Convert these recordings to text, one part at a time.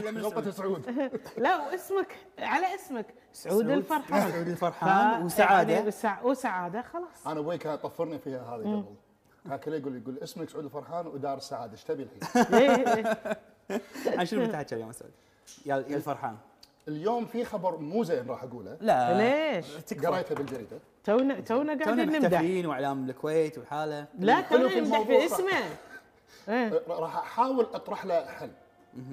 غلطة سعود. لا واسمك على اسمك. سعود الفرحان سعود الفرحان وسعادة. يعني وسع- وسعادة خلاص. أنا أبوي كان طفرني فيها هذه قبل. كان كله يقول يقول اسمك سعود الفرحان ودار السعادة. إيش تبي الحين؟ إيه، إيه. عن شنو بتحكي اليوم سعود؟ يا يا الفرحان. اليوم في خبر مو زين راح أقوله. لا. ليش؟ قريته بالجريدة. تونا تونا قاعدين نمدح. محتفلين وإعلام الكويت وحاله لا تونا في نمدح في. اسمه. إيه. راح أحاول أطرح له حل.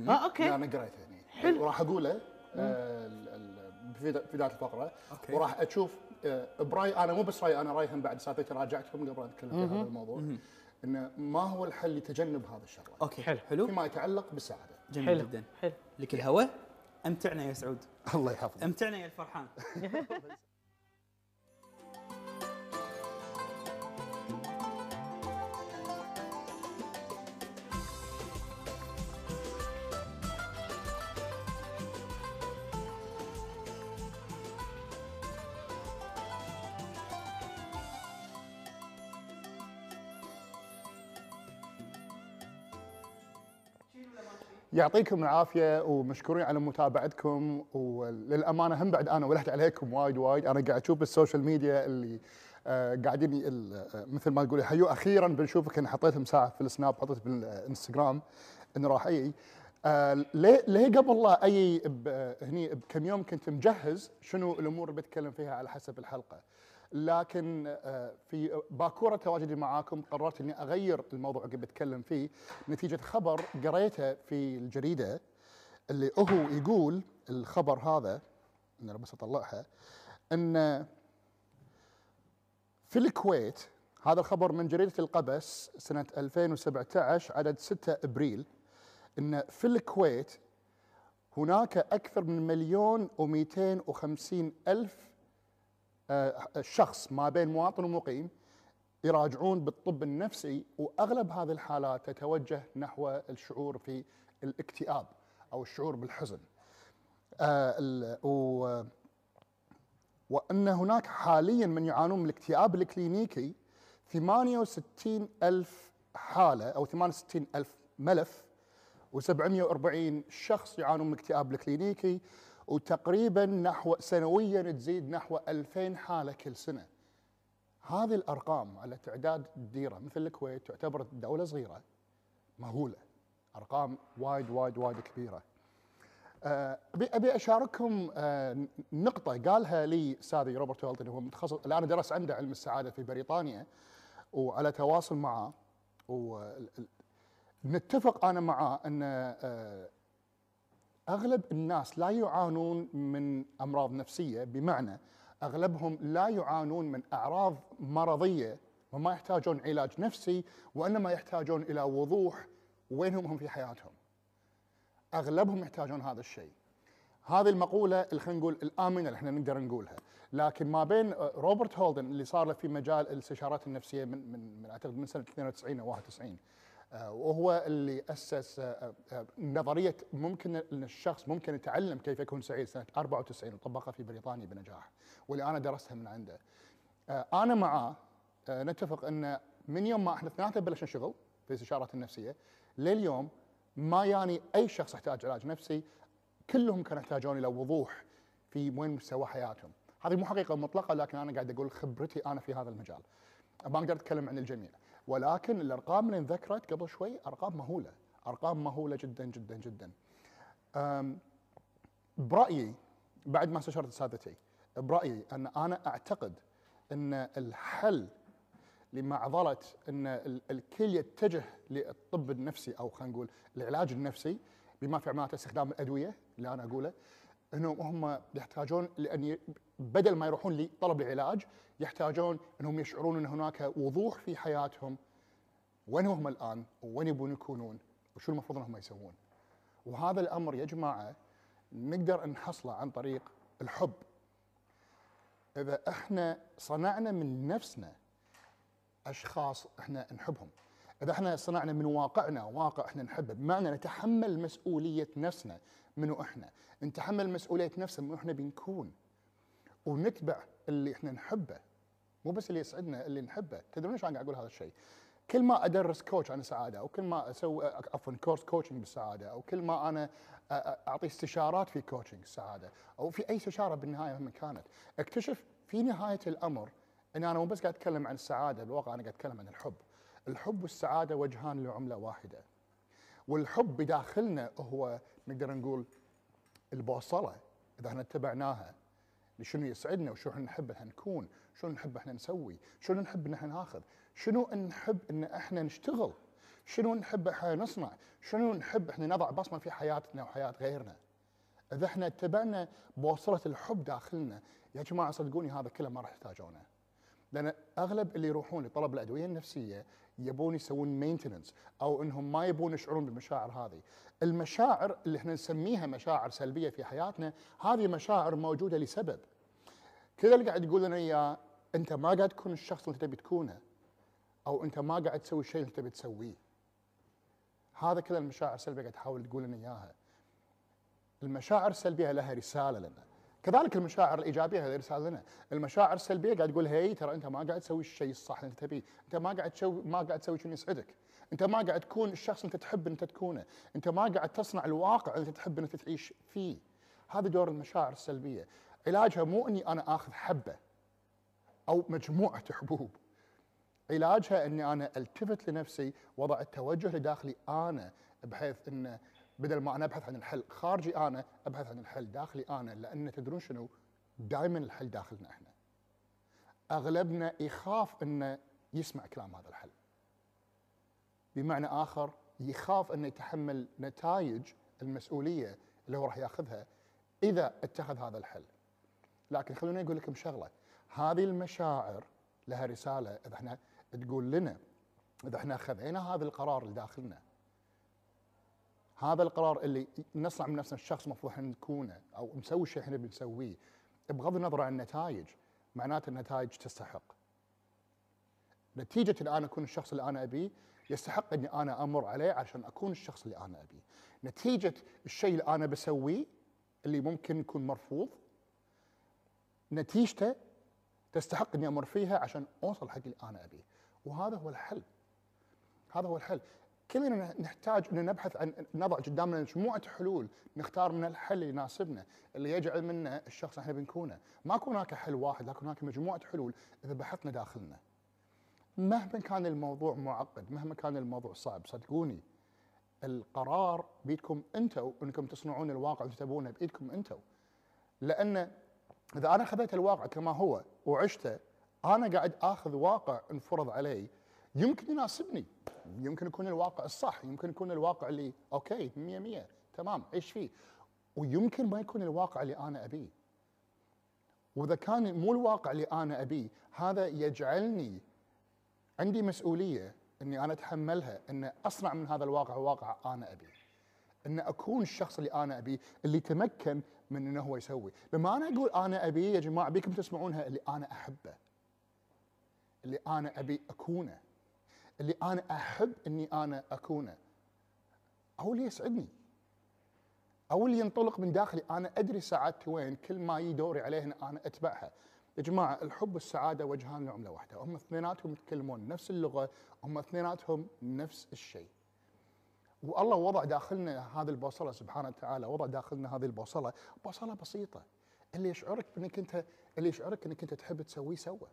آه okay. أنا قريته هنا حلو. وراح أقوله آه، ال- ال- في في بدايه الفقرة. okay. وراح أشوف آه، برأيي أنا مو بس رأيي أنا رايهم بعد. سالفتي راجعتهم قبل أن أتكلم في هذا الموضوع. إنه ما هو الحل لتجنب هذا الشغلة. okay. حلو. حلو. فيما يتعلق بالسعادة. جميل حلو. جدا. حلو. لك الهوى أمتعنا يا سعود. الله يحفظك. أمتعنا يا الفرحان. يعطيكم العافية ومشكورين على متابعتكم وللأمانة هم بعد أنا ولهت عليكم وايد وايد. أنا قاعد أشوف بال social media اللي آه، قاعدين آه، مثل ما تقول حيو أخيرا بنشوفك أنا حطيت مساحة في السناب حطيت بالإنستغرام انه راح أجي آه، ليه ليه قبل لا آه، هني بكم يوم كنت مجهز شنو الأمور اللي بتكلم فيها على حسب الحلقة؟ لكن آه، في باكوره تواجدي معاكم قررت إني أغير الموضوع اللي بتكلم فيه. نتيجة خبر قريته في الجريدة اللي هو يقول الخبر هذا أنا بس أطلعها إن في الكويت هذا الخبر من جريدة القبس سنة 2017 عدد 6 أبريل إن في الكويت هناك أكثر من مليون و250 ألف آه، شخص ما بين مواطن ومقيم يراجعون بالطب النفسي وأغلب هذه الحالات تتوجه نحو الشعور في الاكتئاب أو الشعور بالحزن. آه، وأن هناك حاليا من يعانون من الاكتئاب الكلينيكي 68 ألف حالة أو 68 ألف ملف و740 شخص يعانون من الاكتئاب الكلينيكي وتقريبا نحو سنويا تزيد نحو 2000 حالة كل سنة. هذه الأرقام على تعداد ديرة مثل الكويت تعتبر دولة صغيرة مهولة. أرقام وايد وايد وايد كبيرة. آه، أبي أبي أشارككم آه، نقطة قالها لي استاذي روبرت والتن هو متخصص الآن درس عنده علم السعادة في بريطانيا وعلى تواصل معه ونتفق أنا معاه أن آه، أغلب الناس لا يعانون من أمراض نفسية بمعنى أغلبهم لا يعانون من أعراض مرضية وما يحتاجون علاج نفسي وإنما يحتاجون إلى وضوح وينهم هم في حياتهم. أغلبهم يحتاجون هذا الشيء. هذه المقولة اللي خلينا نقول الآمنة اللي إحنا نقدر نقولها، لكن ما بين روبرت هولدن اللي صار له في مجال الاستشارات النفسية من من, من أعتقد من سنة 92 أو 91 آه، وهو اللي أسس آه، آه، نظرية ممكن أن الشخص ممكن يتعلم كيف يكون سعيد سنة 94 وطبقها في بريطانيا بنجاح واللي أنا درستها من عنده. آه، أنا معاه آه، نتفق أن من يوم ما إحنا اثنيناتنا بلشنا شغل في الاستشارات النفسية لليوم ما يعني أي شخص يحتاج علاج نفسي كلهم كانوا يحتاجون إلى وضوح في وين مستوى حياتهم. هذه مو حقيقة مطلقة لكن أنا قاعد أقول خبرتي أنا في هذا المجال. ما أقدر أتكلم عن الجميع ولكن الأرقام اللي انذكرت قبل شوي أرقام مهولة، أرقام مهولة جدا جدا جدا. برأيي بعد ما استشرت اساتذتي برأيي أن أنا أعتقد أن الحل لمعضله أن ال- الكل يتجه للطب النفسي أو خلينا نقول العلاج النفسي بما في معناته استخدام الأدوية اللي أنا أقوله انهم هم يحتاجون لأن بدل ما يروحون لطلب العلاج يحتاجون انهم يشعرون ان هناك وضوح في حياتهم وين هم الآن وين يبون يكونون وشو المفروض انهم يسوون. وهذا الأمر يا جماعة نقدر نحصله عن طريق الحب. إذا إحنا صنعنا من نفسنا أشخاص إحنا نحبهم. إذا إحنا صنعنا من واقعنا واقع إحنا نحبه بمعنى نتحمل مسؤولية نفسنا منو إحنا، نتحمل مسؤولية نفسنا منو إحنا بنكون. ونتبع اللي إحنا نحبه. مو بس اللي يسعدنا اللي نحبه، تدرون أنا قاعد أقول هذا الشيء؟ كل ما أدرس coach عن السعاده أو كل ما أسوي عفوا course coaching بالسعاده أو كل ما أنا أعطي استشارات في coaching السعاده أو في أي استشارة بالنهاية مهما كانت. أكتشف في نهاية الأمر إن أنا مو بس قاعد أتكلم عن السعادة بالواقع أنا قاعد أتكلم عن الحب. الحب والسعادة وجهان لعملة واحدة. والحب بداخلنا هو نقدر نقول البوصلة إذا إحنا اتبعناها. لشنو يسعدنا وشو إحنا نحب إحنا نكون شنو نحب إحنا نسوي شنو نحب إن إحنا ناخذ شنو نحب إن إحنا نشتغل شنو نحب إحنا نصنع شنو نحب إحنا نضع بصمة في حياتنا وحياة غيرنا. إذا إحنا اتبعنا بوصلة الحب داخلنا يا جماعة صدقوني هذا كله ما راح يحتاجونه. لأن أغلب اللي يروحون لطلب الأدوية النفسية يبون يسوون مينتننس أو إنهم ما يبون يشعرون بالمشاعر هذه. المشاعر اللي إحنا نسميها مشاعر سلبية في حياتنا هذه مشاعر موجودة لسبب. كل اللي قاعد يقول لنا إياه أنت ما قاعد تكون الشخص اللي تبي تكونه أو أنت ما قاعد تسوي الشيء اللي تبي تسويه. هذا كل المشاعر السلبية قاعد تحاول تقول لنا إياها. المشاعر السلبية لها رسالة لنا. كذلك المشاعر الإيجابية هذه رساله لنا، المشاعر السلبية قاعد تقول هي ترى أنت ما قاعد تسوي الشيء الصح اللي أنت تبيه، أنت ما قاعد تسوي ما قاعد تسوي شيء يسعدك، أنت ما قاعد تكون الشخص اللي أنت تحب أن أنت تكونه، أنت ما قاعد تصنع الواقع اللي أنت تحب أن أنت تعيش فيه. هذا دور المشاعر السلبية، علاجها مو إني أنا آخذ حبة أو مجموعة حبوب. علاجها إني أنا ألتفت لنفسي وضع التوجه لداخلي أنا بحيث إن بدل ما أنا أبحث عن الحل خارجي أنا أبحث عن الحل داخلي أنا لأن تدرون شنو؟ دائما الحل داخلنا إحنا. أغلبنا يخاف إنه يسمع كلام هذا الحل. بمعنى آخر يخاف إنه يتحمل نتائج المسؤولية اللي هو راح ياخذها إذا اتخذ هذا الحل. لكن خلوني أقول لكم شغلة، هذه المشاعر لها رسالة إذا إحنا تقول لنا إذا إحنا خذينا هذا القرار اللي داخلنا هذا القرار اللي نصنع من نفسنا الشخص المفروض إحنا نكونه أو نسوي الشيء إحنا بنسويه بغض النظر عن النتائج معناته النتائج تستحق. نتيجة ان أنا أكون الشخص اللي أنا أبيه يستحق إني أنا أمر عليه عشان أكون الشخص اللي أنا أبيه. نتيجة الشيء اللي أنا بسويه اللي ممكن يكون مرفوض نتيجته تستحق إني أمر فيها عشان أوصل حق اللي أنا أبيه. وهذا هو الحل. هذا هو الحل. كلنا نحتاج ان نبحث عن نضع قدامنا مجموعة حلول نختار من الحل اللي يناسبنا اللي يجعل منا الشخص اللي إحنا بنكونه. ما هناك حل واحد لكن هناك مجموعة حلول إذا بحثنا داخلنا. مهما كان الموضوع معقد مهما كان الموضوع صعب صدقوني القرار بيدكم أنتم انكم تصنعون الواقع اللي تبونه بإيدكم أنتم لأن إذا أنا خذيت الواقع كما هو وعشته أنا قاعد آخذ واقع انفرض علي يمكن يناسبني. يمكن يكون الواقع الصح يمكن يكون الواقع اللي أوكي 100 100 تمام عيش فيه؟ ويمكن ما يكون الواقع اللي أنا أبيه. وإذا كان مو الواقع اللي أنا أبيه هذا يجعلني عندي مسؤولية إني أنا أتحملها ان أصنع من هذا الواقع واقع أنا أبيه. إن أكون الشخص اللي أنا أبيه اللي تمكن من إنه هو يسوي. لما أنا أقول أنا أبيه يا جماعة بيكم تسمعونها اللي أنا أحبه. اللي أنا أبي أكونه. اللي أنا أحب إني أنا أكونه. هو اللي يسعدني. أو اللي ينطلق من داخلي. أنا أدري سعادتي وين كل ما يجي دوري أنا أتبعها. يا جماعة الحب والسعادة وجهان لعملة واحدة. هم اثنيناتهم يتكلمون نفس اللغة هم اثنيناتهم نفس الشيء. والله وضع داخلنا هذه البوصله سبحانه وتعالى وضع داخلنا هذه البوصله بوصله بسيطة. اللي يشعرك بإنك أنت اللي يشعرك إنك أنت تحب تسويه سوى.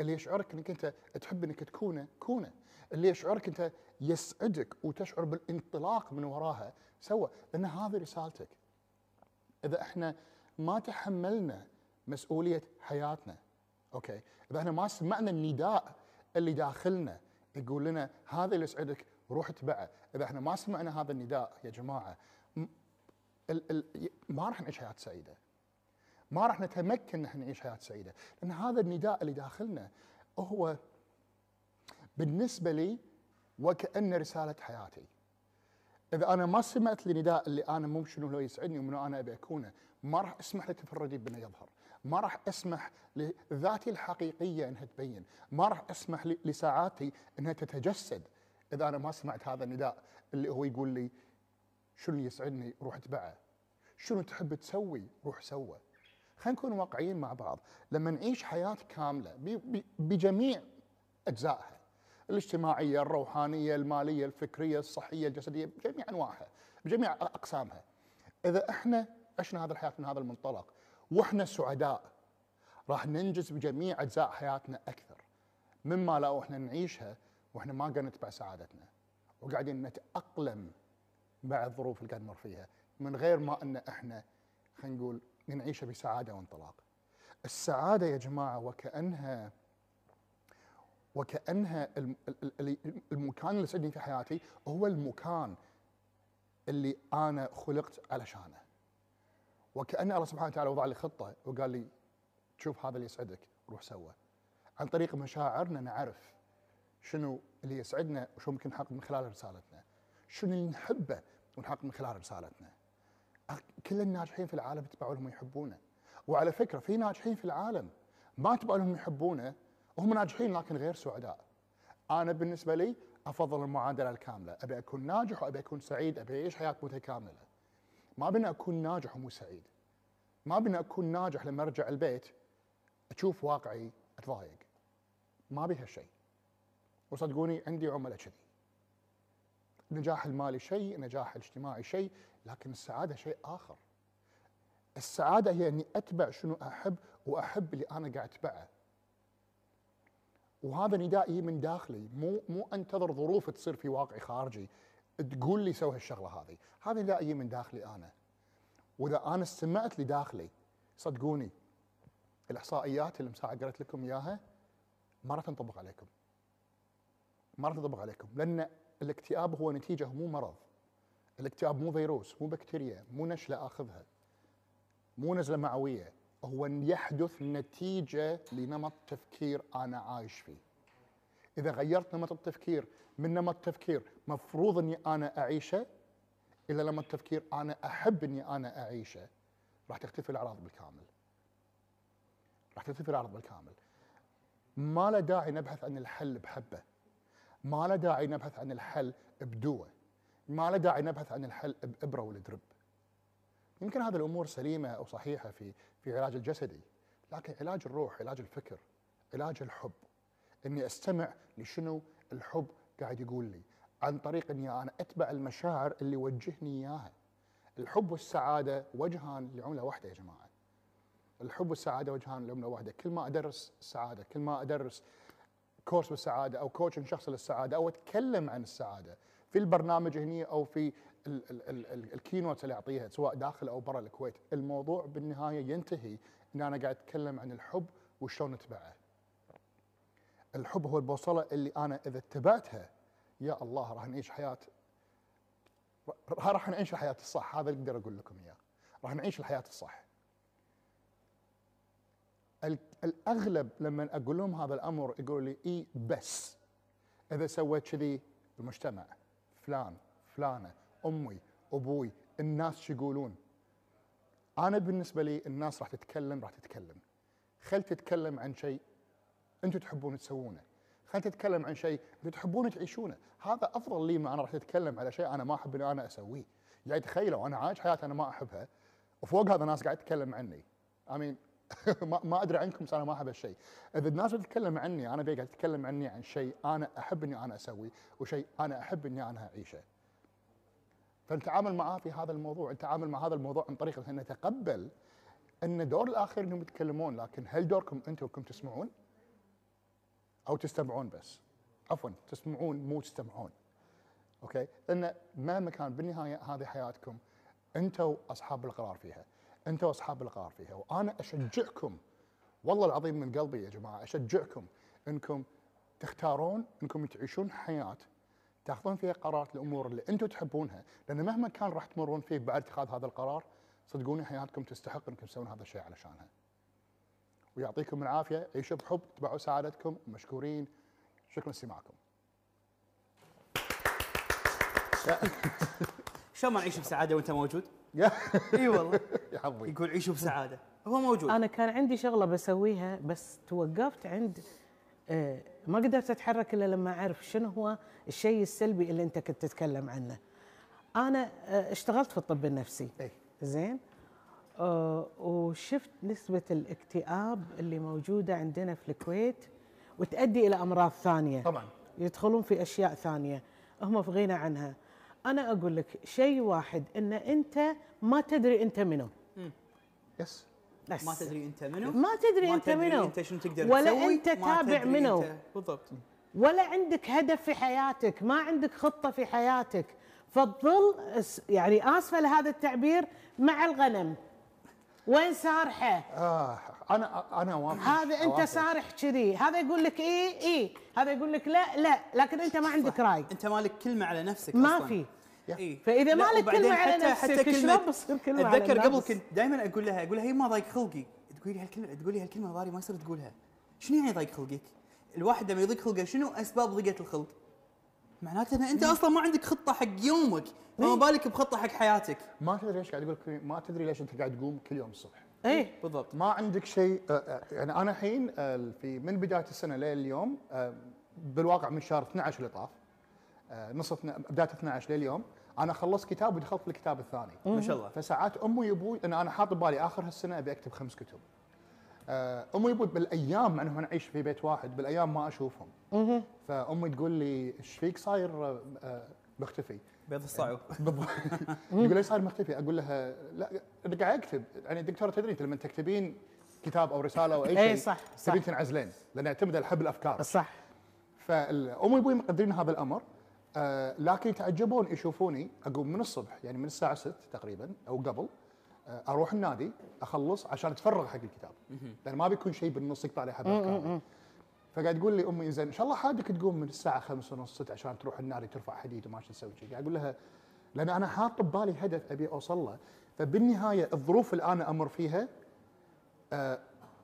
اللي يشعرك إنك أنت تحب إنك تكونه كونه. اللي يشعرك أنت يسعدك وتشعر بالانطلاق من وراها. سوى لأن هذه رسالتك. إذا إحنا ما تحملنا مسؤولية حياتنا أوكي. إذا إحنا ما سمعنا النداء اللي داخلنا يقول لنا هذا اللي يسعدك روح اتبعه. إذا إحنا ما سمعنا هذا النداء يا جماعة ال ال ما راح نعيش حياة سعيدة. ما راح نتمكن نحن نعيش حياة سعيدة. لأن هذا النداء اللي داخلنا هو بالنسبة لي وكانه رسالة حياتي. إذا أنا ما سمعت النداء اللي أنا مو شنو هو يسعدني ومنو أنا أبي أكونه ما راح أسمح لتفردي بأنه يظهر. ما راح أسمح لذاتي الحقيقية إنها تبين. ما راح أسمح ل- لساعاتي إنها تتجسد. إذا أنا ما سمعت هذا النداء اللي هو يقول لي شنو يسعدني روح أتبعه. شنو تحب تسوي روح سوى خلينا نكون واقعيين مع بعض. لما نعيش ب- ب- بجميع أجزائها الاجتماعية، الروحانية، المالية، الفكرية، الصحية، الجسدية بجميع أنواعها، بجميع أقسامها. إذا إحنا عشنا هذه الحياة من هذا المنطلق وإحنا سعداء راح ننجز بجميع أجزاء حياتنا أكثر مما لو إحنا نعيشها وإحنا ما قاعدين نتبع سعادتنا وقاعدين نتأقلم مع الظروف اللي قاعد نمر فيها من غير ما إن إحنا خلينا نقول نعيشها بسعادة وانطلاق. السعادة يا جماعة وكأنها ال- المكان اللي سعدني في حياتي هو المكان اللي أنا خلقت علشانه. وكأن الله سبحانه وتعالى وضع لي خطة وقال لي شوف هذا اللي يسعدك روح سوه. عن طريق مشاعرنا نعرف شنو اللي يسعدنا وشو ممكن نحقق من خلال رسالتنا. شنو اللي نحبه ونحقق من خلال رسالتنا. كل الناجحين في العالم اتبعوا لهم يحبونه. وعلى فكرة في ناجحين في العالم ما اتبعوا لهم يحبونه وهم ناجحين لكن غير سعداء. أنا بالنسبة لي أفضل المعادلة الكاملة، أبي أكون ناجح وأبي أكون سعيد، أبي أعيش حياة متكاملة. ما بنا أكون ناجح ومو سعيد. ما بنا أكون ناجح لما أرجع البيت أشوف واقعي أتضايق. ما بي هالشيء. وصدقوني عندي عملاء كذي. النجاح المالي شيء، النجاح الاجتماعي شيء، لكن السعادة شيء آخر. السعادة هي إني أتبع شنو أحب وأحب اللي أنا قاعد أتبعه. وهذا نداء يجي من داخلي مو مو أنتظر ظروف تصير في واقعي خارجي تقول لي سوي هالشغلة هذه، هذا نداء يجي من داخلي أنا. وإذا أنا استمعت لداخلي صدقوني الإحصائيات اللي مساعة قرأت لكم إياها ما راح تنطبق عليكم. ما راح تنطبق عليكم لأن الاكتئاب هو نتيجة مو مرض. الاكتئاب مو فيروس، مو بكتيريا، مو نشلة آخذها. مو نزلة معوية، هو يحدث نتيجة لنمط تفكير أنا عايش فيه. إذا غيرت نمط التفكير من نمط تفكير مفروض أني أنا أعيشه إلى نمط تفكير أنا أحب أني أنا أعيشه راح تختفي الأعراض بالكامل. راح تختفي الأعراض بالكامل. ما له داعي نبحث عن الحل بحبه. ما له داعي نبحث عن الحل بدواء. ما له داعي نبحث عن الحل بإبره والدرب. يمكن هذه الأمور سليمة أو صحيحة في في علاج الجسدي، لكن علاج الروح، علاج الفكر، علاج الحب، إني أستمع لشنو الحب قاعد يقول لي، عن طريق إني أنا أتبع المشاعر اللي يوجهني إياها. الحب والسعادة وجهان لعملة واحدة يا جماعة. الحب والسعادة وجهان لعملة واحدة، كل ما أدرس السعاده، كل ما أدرس course بالسعادة أو coaching شخص للسعادة أو أتكلم عن السعادة في البرنامج هني أو في ال keynote اللي أعطيها سواء داخل أو برا الكويت، الموضوع بالنهاية ينتهي إن أنا قاعد أتكلم عن الحب وشلون نتبعه. الحب هو البوصلة اللي أنا إذا اتبعتها يا الله راح نعيش حياة راح نعيش الحياة الصح هذا اللي أقدر أقول لكم إياه. راح نعيش الحياة الصح. ال- الأغلب لما أقول لهم هذا الأمر يقولوا لي إي بس إذا سويت كذي المجتمع فلان فلانة أمي أبوي الناس شو يقولون؟ أنا بالنسبة لي الناس راح تتكلم راح تتكلم. خل تتكلم عن شيء أنتم تحبون تسوونه. خل تتكلم عن شيء أنتم تحبون تعيشونه. هذا أفضل لي ما أنا راح أتكلم على شيء أنا ما أحب إني أنا أسويه. يعني تخيلوا أنا عايش حياتي أنا ما أحبها وفوق هذا ناس قاعد تتكلم عني. امين ما, ما أدري عنكم بس أنا ما أحب هالشيء. إذا الناس بتتكلم عني أنا قاعد تتكلم عني عن شيء أنا أحب إني أنا أسويه وشيء أنا أحب إني أنا أعيشه. فنتعامل معاه في هذا الموضوع نتعامل مع هذا الموضوع عن طريق ان نتقبل إن دور الآخر انهم يتكلمون لكن هل دوركم أنتم انكم تسمعون؟ أو تستمعون بس؟ عفوا تسمعون مو تستمعون. أوكي؟ لأن مهما كان بالنهاية هذه حياتكم أنتم اصحاب القرار فيها. أنتم اصحاب القرار فيها. وأنا أشجعكم والله العظيم من قلبي يا جماعة أشجعكم إنكم تختارون إنكم تعيشون حياة تاخذون فيها قرارات الأمور اللي أنتم تحبونها لأن مهما كان راح تمرون فيه بعد اتخاذ هذا القرار صدقوني حياتكم تستحق إنكم تسوون هذا الشيء علشانها. ويعطيكم العافية عيشوا بحب اتبعوا سعادتكم مشكورين شكرا لاستماعكم. شلون ما نعيش بسعادة وأنت موجود؟ إي والله يا حظي يقول عيشوا بسعادة هو موجود أنا كان عندي شغلة بسويها بس توقفت عند ما قدرت أتحرك إلا لما أعرف شنو هو الشيء السلبي اللي أنت كنت تتكلم عنه. أنا آه، اشتغلت في الطب النفسي. إيه. زين؟ آه، وشفت نسبة الاكتئاب اللي موجودة عندنا في الكويت وتؤدي إلى أمراض ثانية. طبعا. يدخلون في أشياء ثانية. هم في غنى عنها. أنا أقول لك شيء واحد إن أنت ما تدري أنت منو. يس. بس. ما تدري أنت منو. ما تدري ما أنت تدري منو. أنت شنو تقدر ولا تسوي. أنت ما تابع منو. بالضبط. ولا عندك هدف في حياتك. ما عندك خطة في حياتك. فتظل يعني آسفة لهذا التعبير مع الغنم. وين سارحة؟ آه أنا أنا أوافق. هذا أنت أوافق. سارح كذي. هذا يقول لك إيه إيه. هذا يقول لك لا لا. لكن أنت ما عندك رأي. أنت مالك كلمة على نفسك ما أصلاً. في. إيه. فإذا لا، ما لك كلمة على نفسك، حتى شلون بتصير على أتذكر قبل؟ كنت دائما أقول لها أقول لها هي ما ضايق خلقي. تقول لي هالكلمة تقول لي هالكلمة ضاري ما يصير تقولها. شنو يعني ضايق خلقك؟ الواحد لما يضيق خلقه شنو أسباب ضيقة الخلق؟ معناته إن أنت أصلا ما عندك خطة حق يومك فما بالك بخطة حق حياتك. ما تدري ليش قاعد أقول لك ما تدري ليش أنت قاعد تقوم كل يوم الصبح. إيه. بالضبط. ما عندك شيء يعني أنا الحين في من بداية السنة لليوم بالواقع من شهر 12 اللي طاف نص اثنا- بداية 12 لليوم أنا خلصت كتاب ودخلت الكتاب الثاني. ما شاء الله. فساعات أمي وأبوي إن أنا حاط ببالي آخر هالسنة أبي أكتب خمس كتب. آه، أمي وأبوي بالأيام مع انه نعيش في بيت واحد بالأيام ما أشوفهم. فأمي تقول لي إيش فيك صاير؟ مختفي بيض الصعب بالضبط. يقول لي صاير مختفي. أقول لها لا قاعد أكتب. يعني الدكتوره تدري أنت لما تكتبين كتاب أو رسالة أو أي شيء إيه صح، صح. تبين تنعزلين لأن يعتمد على حب الأفكار. صح. فامي وأبوي مقدرين هذا الأمر. آه لكن يتعجبون يشوفوني أقوم من الصبح يعني من الساعة 6 تقريبا أو قبل آه أروح النادي أخلص عشان أتفرغ حق الكتاب. لأن ما بيكون شيء بالنص يقطع لي حب افكاري فقاعد تقول لي أمي زين إن شاء الله حادك تقوم من الساعة 5 ونص 6 عشان تروح النادي ترفع حديد وما شو تسوي شيء قاعد أقول لها لأن أنا حاط ببالي هدف أبي أوصل له فبالنهاية الظروف اللي أنا أمر فيها آه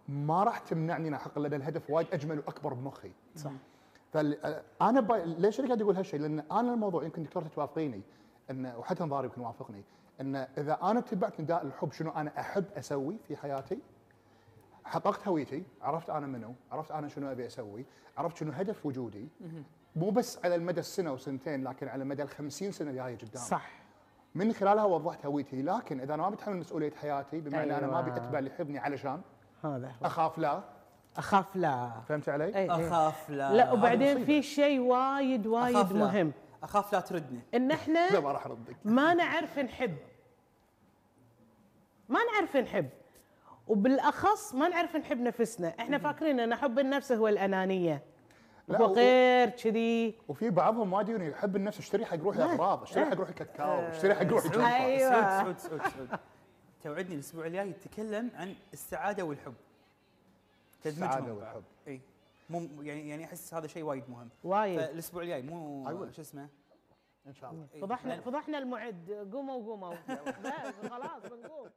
ما راح تمنعني إن أحقق لأن الهدف وايد أجمل وأكبر بمخي. صح. فانا ب... ليش أنا قاعد أقول هالشيء؟ لأن أنا الموضوع يمكن دكتور توافقيني إن وحتى نظاري يمكن يوافقني إن إذا أنا اتبعت نداء الحب شنو أنا أحب أسوي في حياتي؟ حققت هويتي، عرفت أنا منو، عرفت أنا شنو أبي أسوي، عرفت شنو هدف وجودي. مو بس على المدى السنة وسنتين لكن على مدى ال 50 سنه الجايه قدام. صح. من خلالها وضحت هويتي لكن إذا أنا ما بتحمل مسؤولية حياتي بمعنى أنا ما ابي أيوة. أتبع اللي يحبني علشان هذا أخاف لا. أخاف لا. فهمت علي؟ إيه، إيه. أخاف لا. لا وبعدين. في شيء وايد وايد أخاف لا. مهم. أخاف لا تردني. إن إحنا لا ما راح أردك. ما نعرف نحب. ما نعرف نحب. وبالأخص ما نعرف نحب نفسنا. إحنا فاكرين إن حب النفس هو الأنانية. لا، هو غير كذي. وفي بعضهم وايد يجون يحب النفس اشتري حق روحي أغراض اشتري حق روحي كاكاو اشتري حق روحي جمبر أيوة. سعود سعود سعود سعود. توعدني الأسبوع الجاي تتكلم عن السعادة والحب. تدمجهم. والحب. اي مو يعني يعني أحس هذا شيء وايد مهم. وايد. فالأسبوع الجاي مو. شو اسمه؟ إن شاء الله. إي، فضحنا إحنا- فضحنا المعد. قوموا قوموا. خلاص بنقوم.